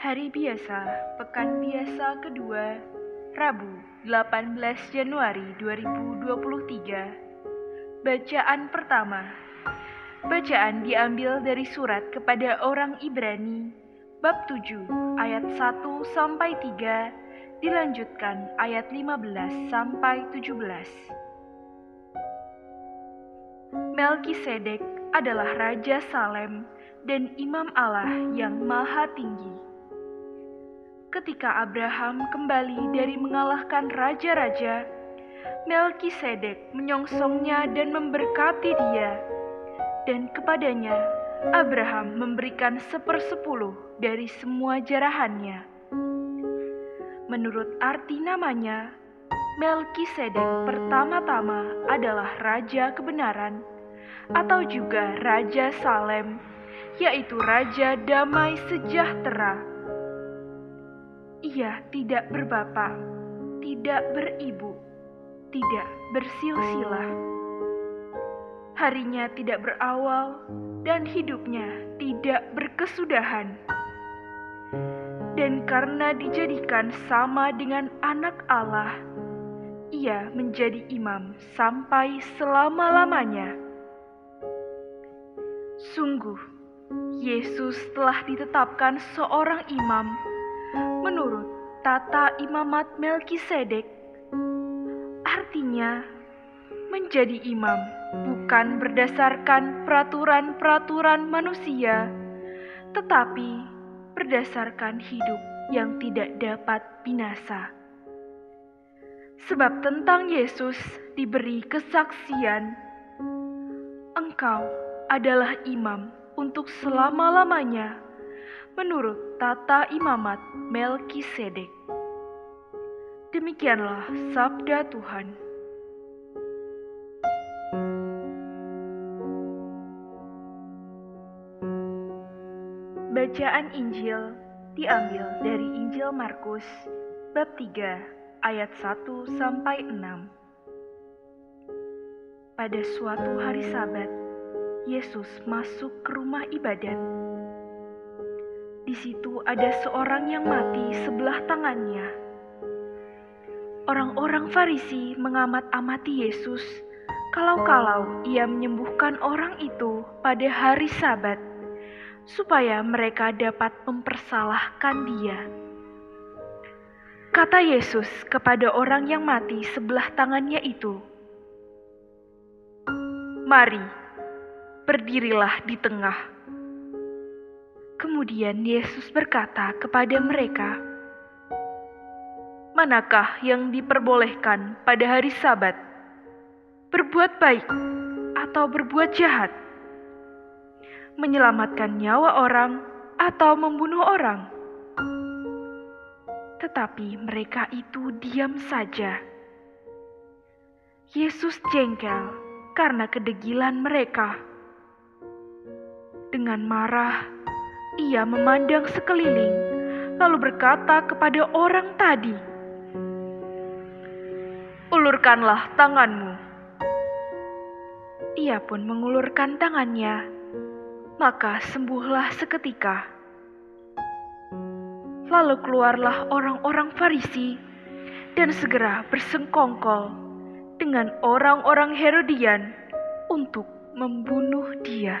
Hari biasa, pekan biasa kedua, Rabu, 18 Januari 2023. Bacaan pertama. Bacaan diambil dari surat kepada orang Ibrani bab 7 ayat 1 sampai 3 dilanjutkan ayat 15 sampai 17. Melkisedek adalah raja Salem dan imam Allah yang maha tinggi ketika Abraham kembali dari mengalahkan raja-raja, Melkisedek menyongsongnya dan memberkati dia, dan kepadanya Abraham memberikan sepersepuluh dari semua jarahannya. Menurut arti namanya, Melkisedek pertama-tama adalah Raja Kebenaran, atau juga Raja Salem, yaitu Raja Damai Sejahtera ia tidak berbapak, tidak beribu, tidak bersilsilah. Harinya tidak berawal dan hidupnya tidak berkesudahan. Dan karena dijadikan sama dengan anak Allah, ia menjadi imam sampai selama-lamanya. Sungguh, Yesus telah ditetapkan seorang imam menurut tata imamat Melkisedek. Artinya, menjadi imam bukan berdasarkan peraturan-peraturan manusia, tetapi berdasarkan hidup yang tidak dapat binasa. Sebab tentang Yesus diberi kesaksian, "Engkau adalah imam untuk selama-lamanya." Menurut tata imamat Melkisedek. Demikianlah sabda Tuhan. Bacaan Injil diambil dari Injil Markus bab 3 ayat 1 sampai 6. Pada suatu hari Sabat, Yesus masuk ke rumah ibadat di situ ada seorang yang mati sebelah tangannya. Orang-orang Farisi mengamat-amati Yesus, kalau-kalau ia menyembuhkan orang itu pada hari Sabat, supaya mereka dapat mempersalahkan Dia. Kata Yesus kepada orang yang mati sebelah tangannya itu, "Mari, berdirilah di tengah." Kemudian Yesus berkata kepada mereka, "Manakah yang diperbolehkan pada hari Sabat? Berbuat baik atau berbuat jahat? Menyelamatkan nyawa orang atau membunuh orang?" Tetapi mereka itu diam saja. Yesus jengkel karena kedegilan mereka. Dengan marah, ia memandang sekeliling, lalu berkata kepada orang tadi, "Ulurkanlah tanganmu." Ia pun mengulurkan tangannya, maka sembuhlah seketika. Lalu keluarlah orang-orang Farisi dan segera bersengkongkol dengan orang-orang Herodian untuk membunuh dia.